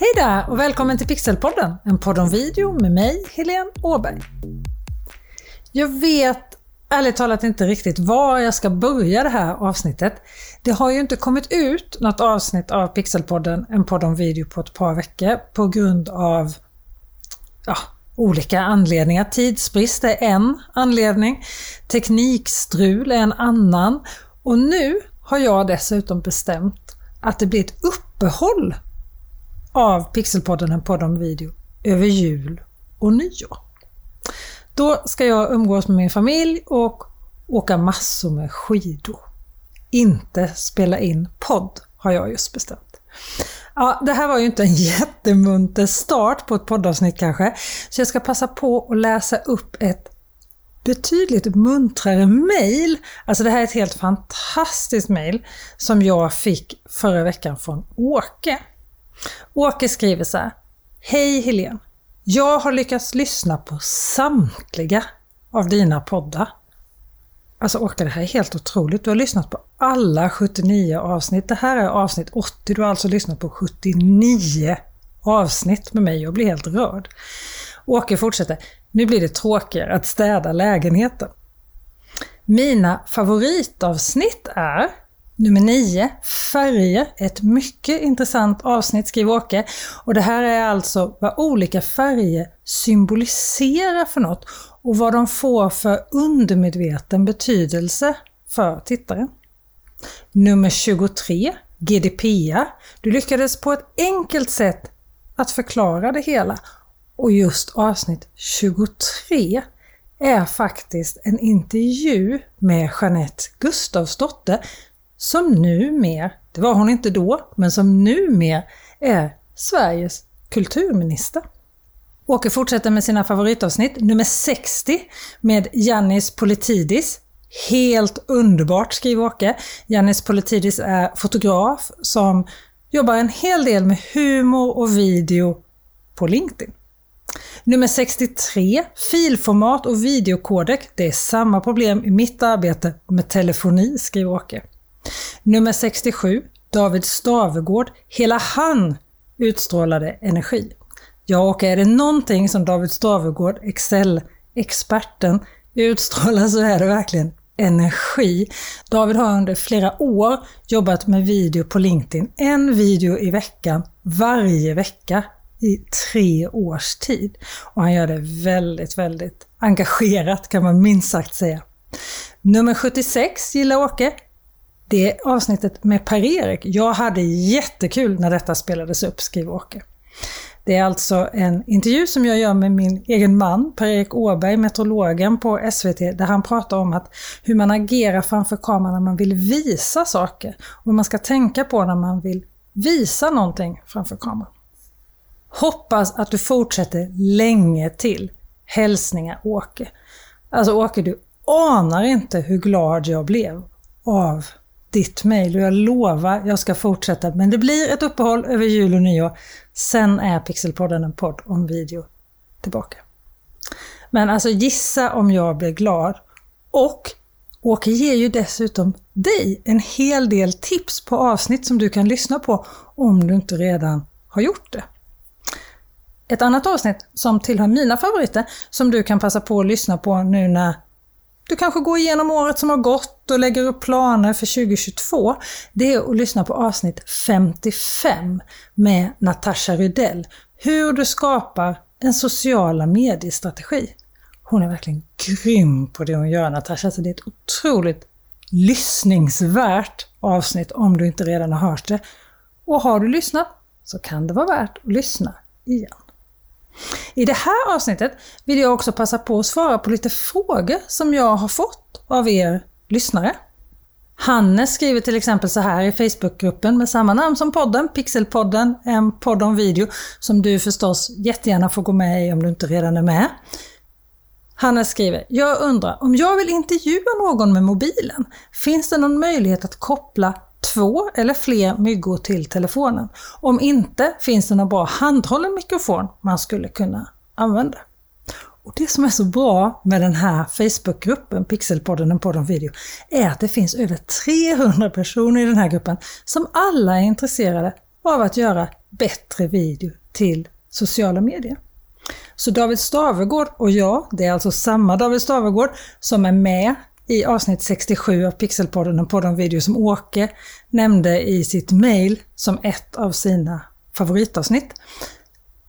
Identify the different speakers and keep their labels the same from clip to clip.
Speaker 1: Hej där och välkommen till Pixelpodden, en podd om video med mig, Helene Åberg. Jag vet ärligt talat inte riktigt var jag ska börja det här avsnittet. Det har ju inte kommit ut något avsnitt av Pixelpodden, en podd om video, på ett par veckor på grund av ja, olika anledningar. Tidsbrist är en anledning, teknikstrul är en annan och nu har jag dessutom bestämt att det blir ett uppehåll av Pixelpodden, en podd om video, över jul och nyår. Då ska jag umgås med min familj och åka massor med skidor. Inte spela in podd, har jag just bestämt. Ja, det här var ju inte en jättemunter start på ett poddavsnitt kanske, så jag ska passa på att läsa upp ett betydligt muntrare mail. Alltså det här är ett helt fantastiskt mail som jag fick förra veckan från Åke. Åke skriver så här. Hej Helene! Jag har lyckats lyssna på samtliga av dina poddar. Alltså Åke, det här är helt otroligt. Du har lyssnat på alla 79 avsnitt. Det här är avsnitt 80. Du har alltså lyssnat på 79 avsnitt med mig. Jag blir helt rörd. Åke fortsätter. Nu blir det tråkigare att städa lägenheten. Mina favoritavsnitt är Nummer 9, färger. Ett mycket intressant avsnitt skriver Åke. Och det här är alltså vad olika färger symboliserar för något och vad de får för undermedveten betydelse för tittaren. Nummer 23, GDPR. Du lyckades på ett enkelt sätt att förklara det hela. Och just avsnitt 23 är faktiskt en intervju med Jeanette Gustavsdotter som numer, det var hon inte då, men som numer är Sveriges kulturminister. Åke fortsätter med sina favoritavsnitt. Nummer 60 med Jannis Politidis. Helt underbart, skriver Åke. Jannis Politidis är fotograf som jobbar en hel del med humor och video på LinkedIn. Nummer 63, filformat och videokodek. Det är samma problem i mitt arbete med telefoni, skriver Åke. Nummer 67, David Stavegård. Hela han utstrålade energi. Ja, och är det någonting som David Stavegård, Excel-experten, utstrålar så är det verkligen energi. David har under flera år jobbat med video på LinkedIn. En video i veckan, varje vecka i tre års tid. Och han gör det väldigt, väldigt engagerat kan man minst sagt säga. Nummer 76 gillar Åke. Det avsnittet med Per-Erik. Jag hade jättekul när detta spelades upp, skriver Åke. Det är alltså en intervju som jag gör med min egen man, Per-Erik Åberg, meteorologen på SVT, där han pratar om att hur man agerar framför kameran när man vill visa saker. Och vad man ska tänka på när man vill visa någonting framför kameran. Hoppas att du fortsätter länge till. Hälsningar Åke. Alltså Åke, du anar inte hur glad jag blev av ditt mejl och jag lovar, jag ska fortsätta. Men det blir ett uppehåll över jul och nyår. Sen är Pixelpodden en podd om video tillbaka. Men alltså gissa om jag blir glad. Och Åke ger ju dessutom dig en hel del tips på avsnitt som du kan lyssna på om du inte redan har gjort det. Ett annat avsnitt som tillhör mina favoriter som du kan passa på att lyssna på nu när du kanske går igenom året som har gått och lägger upp planer för 2022. Det är att lyssna på avsnitt 55 med Natasha Rydell. Hur du skapar en sociala mediestrategi. Hon är verkligen grym på det hon gör Natasha, så det är ett otroligt lyssningsvärt avsnitt om du inte redan har hört det. Och har du lyssnat så kan det vara värt att lyssna igen. I det här avsnittet vill jag också passa på att svara på lite frågor som jag har fått av er lyssnare. Hannes skriver till exempel så här i Facebookgruppen med samma namn som podden, Pixelpodden, en podd om video, som du förstås jättegärna får gå med i om du inte redan är med. Hannes skriver, jag undrar, om jag vill intervjua någon med mobilen, finns det någon möjlighet att koppla två eller fler myggor till telefonen. Om inte finns det någon bra handhållen mikrofon man skulle kunna använda. Och Det som är så bra med den här Facebookgruppen, Pixelpodden, en podd om video, är att det finns över 300 personer i den här gruppen som alla är intresserade av att göra bättre video till sociala medier. Så David Stavegård och jag, det är alltså samma David Stavegård som är med i avsnitt 67 av Pixelpodden, en podd om video som Åke nämnde i sitt mail som ett av sina favoritavsnitt.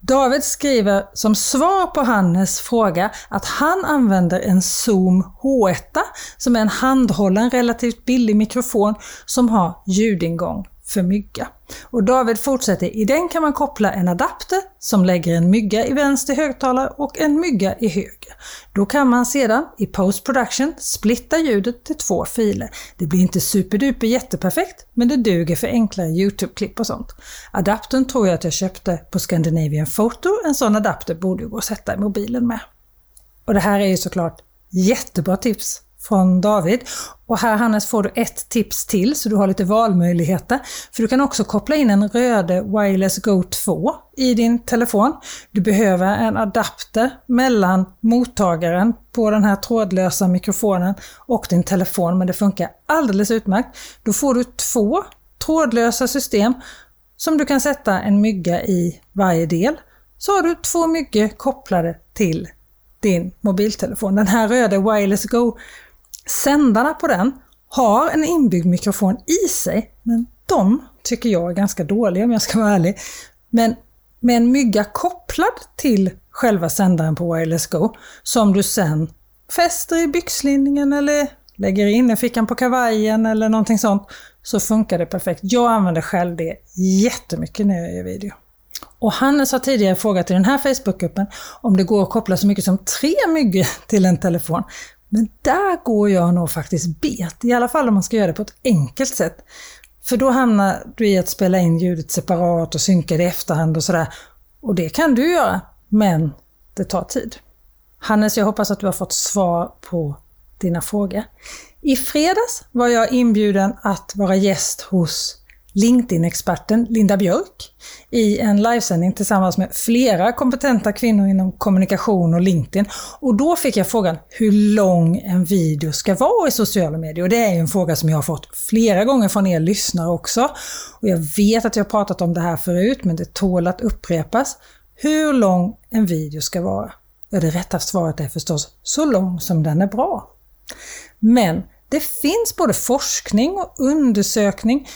Speaker 1: David skriver som svar på Hannes fråga att han använder en Zoom H1 som är en handhållen relativt billig mikrofon som har ljudingång för mygga. Och David fortsätter, i den kan man koppla en adapter som lägger en mygga i vänster högtalare och en mygga i höger. Då kan man sedan i post production splitta ljudet till två filer. Det blir inte superduper jätteperfekt, men det duger för enklare Youtube-klipp och sånt. Adaptern tror jag att jag köpte på Scandinavian Photo. En sån adapter borde gå att sätta i mobilen med. Och det här är ju såklart jättebra tips från David. Och här Hannes får du ett tips till så du har lite valmöjligheter. För du kan också koppla in en Röde Wireless Go 2 i din telefon. Du behöver en adapter mellan mottagaren på den här trådlösa mikrofonen och din telefon, men det funkar alldeles utmärkt. Då får du två trådlösa system som du kan sätta en mygga i varje del. Så har du två myggor kopplade till din mobiltelefon. Den här röda Wireless Go Sändarna på den har en inbyggd mikrofon i sig, men de tycker jag är ganska dåliga om jag ska vara ärlig. Men med en mygga kopplad till själva sändaren på Wireless Go som du sen fäster i byxlinningen eller lägger in i fickan på kavajen eller någonting sånt så funkar det perfekt. Jag använder själv det jättemycket när jag gör video. Och Hannes har tidigare frågat i den här Facebookgruppen om det går att koppla så mycket som tre myggor till en telefon. Men där går jag nog faktiskt bet, i alla fall om man ska göra det på ett enkelt sätt. För då hamnar du i att spela in ljudet separat och synka det i efterhand och sådär. Och det kan du göra, men det tar tid. Hannes, jag hoppas att du har fått svar på dina frågor. I fredags var jag inbjuden att vara gäst hos LinkedIn-experten Linda Björk i en livesändning tillsammans med flera kompetenta kvinnor inom kommunikation och LinkedIn. Och då fick jag frågan hur lång en video ska vara i sociala medier. Och det är en fråga som jag har fått flera gånger från er lyssnare också. Och jag vet att jag har pratat om det här förut, men det tål att upprepas. Hur lång en video ska vara? Ja, det rätta svaret är förstås så lång som den är bra. Men det finns både forskning och undersökning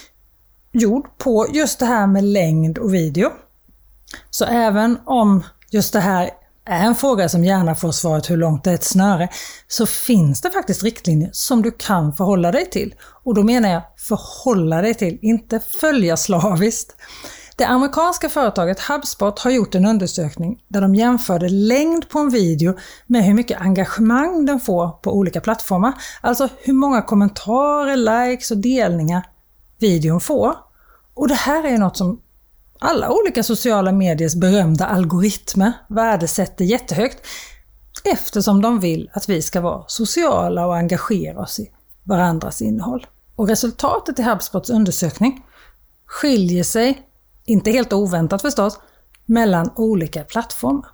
Speaker 1: gjord på just det här med längd och video. Så även om just det här är en fråga som gärna får svaret hur långt det är ett snöre, så finns det faktiskt riktlinjer som du kan förhålla dig till. Och då menar jag förhålla dig till, inte följa slaviskt. Det amerikanska företaget HubSpot har gjort en undersökning där de jämförde längd på en video med hur mycket engagemang den får på olika plattformar. Alltså hur många kommentarer, likes och delningar videon får. Och det här är något som alla olika sociala mediers berömda algoritmer värdesätter jättehögt eftersom de vill att vi ska vara sociala och engagera oss i varandras innehåll. Och resultatet i HubSpots undersökning skiljer sig, inte helt oväntat förstås, mellan olika plattformar.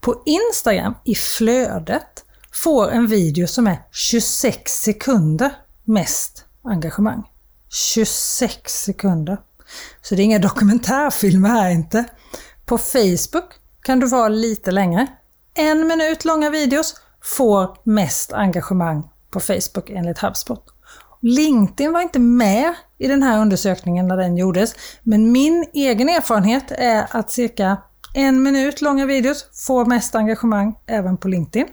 Speaker 1: På Instagram, i flödet, får en video som är 26 sekunder mest engagemang. 26 sekunder. Så det är inga dokumentärfilmer här inte. På Facebook kan du vara lite längre. En minut långa videos får mest engagemang på Facebook enligt HubSpot. LinkedIn var inte med i den här undersökningen när den gjordes, men min egen erfarenhet är att cirka en minut långa videos får mest engagemang även på LinkedIn.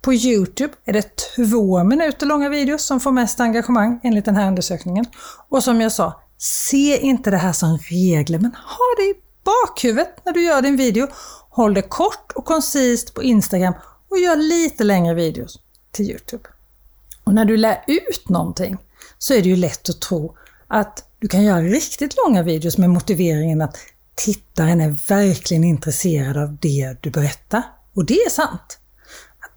Speaker 1: På Youtube är det två minuter långa videos som får mest engagemang enligt den här undersökningen. Och som jag sa, se inte det här som regler, men ha det i bakhuvudet när du gör din video. Håll det kort och koncist på Instagram och gör lite längre videos till Youtube. Och när du lär ut någonting så är det ju lätt att tro att du kan göra riktigt långa videos med motiveringen att tittaren är verkligen intresserad av det du berättar. Och det är sant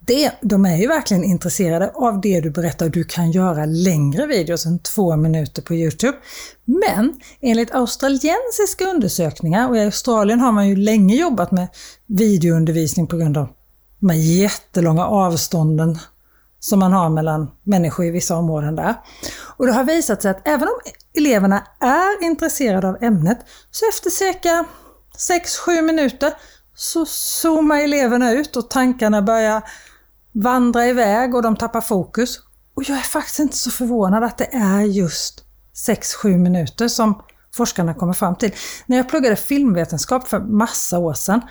Speaker 1: det, de är ju verkligen intresserade av det du berättar och du kan göra längre videos än två minuter på Youtube. Men enligt australiensiska undersökningar, och i Australien har man ju länge jobbat med videoundervisning på grund av de här jättelånga avstånden som man har mellan människor i vissa områden där. Och det har visat sig att även om eleverna är intresserade av ämnet, så efter cirka 6-7 minuter så zoomar eleverna ut och tankarna börjar vandra iväg och de tappar fokus. Och jag är faktiskt inte så förvånad att det är just 6-7 minuter som forskarna kommer fram till. När jag pluggade filmvetenskap för massa år sedan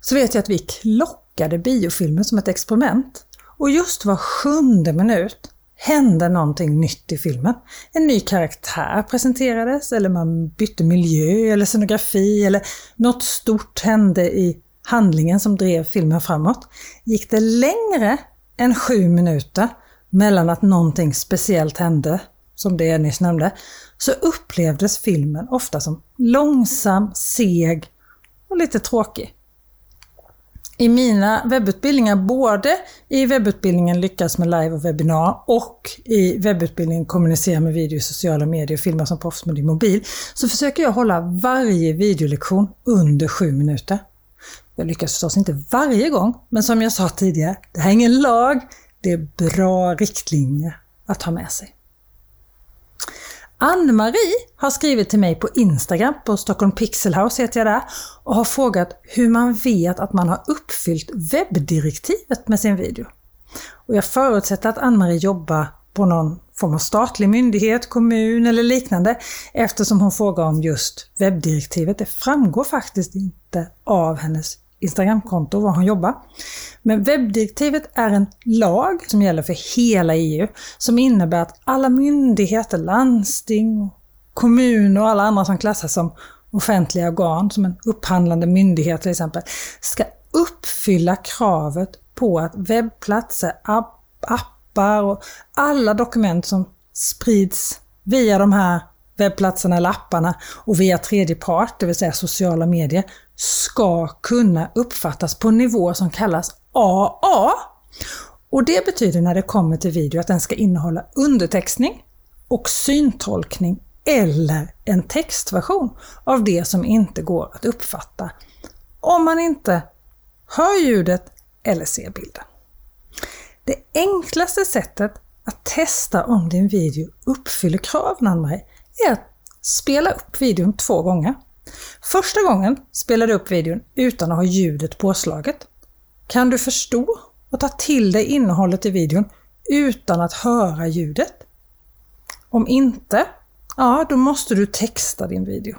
Speaker 1: så vet jag att vi klockade biofilmer som ett experiment. Och just var sjunde minut hände någonting nytt i filmen. En ny karaktär presenterades, eller man bytte miljö eller scenografi, eller något stort hände i handlingen som drev filmen framåt. Gick det längre än sju minuter mellan att någonting speciellt hände, som det jag nyss nämnde, så upplevdes filmen ofta som långsam, seg och lite tråkig. I mina webbutbildningar, både i webbutbildningen Lyckas med live och webbinar och i webbutbildningen Kommunicera med video i sociala medier och filma som proffs med din mobil, så försöker jag hålla varje videolektion under sju minuter. Jag lyckas förstås inte varje gång, men som jag sa tidigare, det här är ingen lag, det är bra riktlinjer att ha med sig. Ann-Marie har skrivit till mig på Instagram, på Stockholm Pixelhouse heter jag där, och har frågat hur man vet att man har uppfyllt webbdirektivet med sin video. Och jag förutsätter att Ann-Marie jobbar på någon form av statlig myndighet, kommun eller liknande eftersom hon frågar om just webbdirektivet. Det framgår faktiskt inte av hennes Instagramkonto var hon jobbar. Men webbdirektivet är en lag som gäller för hela EU som innebär att alla myndigheter, landsting, kommuner och alla andra som klassas som offentliga organ, som en upphandlande myndighet till exempel, ska uppfylla kravet på att webbplatser, appar och alla dokument som sprids via de här webbplatserna eller apparna och via tredje part, det vill säga sociala medier, ska kunna uppfattas på en nivå som kallas AA. Och det betyder när det kommer till video att den ska innehålla undertextning och syntolkning eller en textversion av det som inte går att uppfatta om man inte hör ljudet eller ser bilden. Det enklaste sättet att testa om din video uppfyller kraven är att spela upp videon två gånger. Första gången spelar du upp videon utan att ha ljudet påslaget. Kan du förstå och ta till dig innehållet i videon utan att höra ljudet? Om inte, ja då måste du texta din video.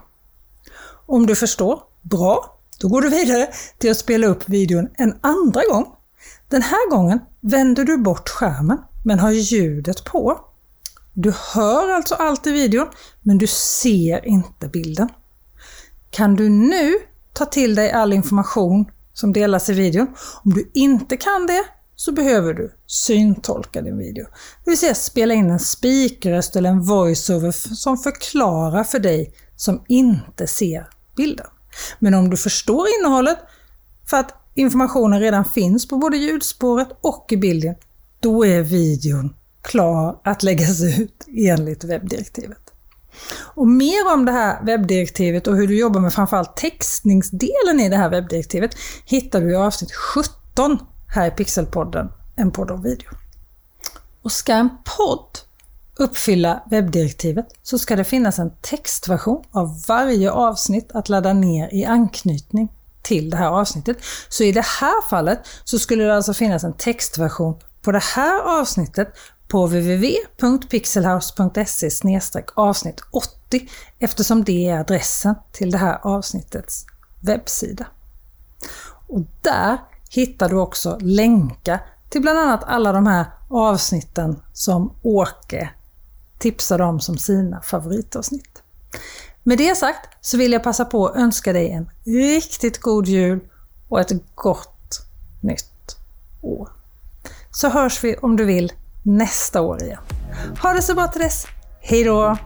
Speaker 1: Om du förstår, bra, då går du vidare till att spela upp videon en andra gång. Den här gången vänder du bort skärmen men har ljudet på. Du hör alltså allt i videon, men du ser inte bilden. Kan du nu ta till dig all information som delas i videon? Om du inte kan det så behöver du syntolka din video. Det vill säga spela in en speakerröst eller en voiceover som förklarar för dig som inte ser bilden. Men om du förstår innehållet för att informationen redan finns på både ljudspåret och i bilden, då är videon klar att läggas ut enligt webbdirektivet. Och mer om det här webbdirektivet och hur du jobbar med framförallt textningsdelen i det här webbdirektivet hittar du i avsnitt 17 här i Pixelpodden, en podd om video. Och ska en podd uppfylla webbdirektivet så ska det finnas en textversion av varje avsnitt att ladda ner i anknytning till det här avsnittet. Så i det här fallet så skulle det alltså finnas en textversion på det här avsnittet på www.pixelhouse.se avsnitt 80 eftersom det är adressen till det här avsnittets webbsida. Och där hittar du också länkar till bland annat alla de här avsnitten som Åke tipsade om som sina favoritavsnitt. Med det sagt så vill jag passa på att önska dig en riktigt god jul och ett gott nytt år. Så hörs vi om du vill nästa år igen. Ha det så bra till dess. Hej då!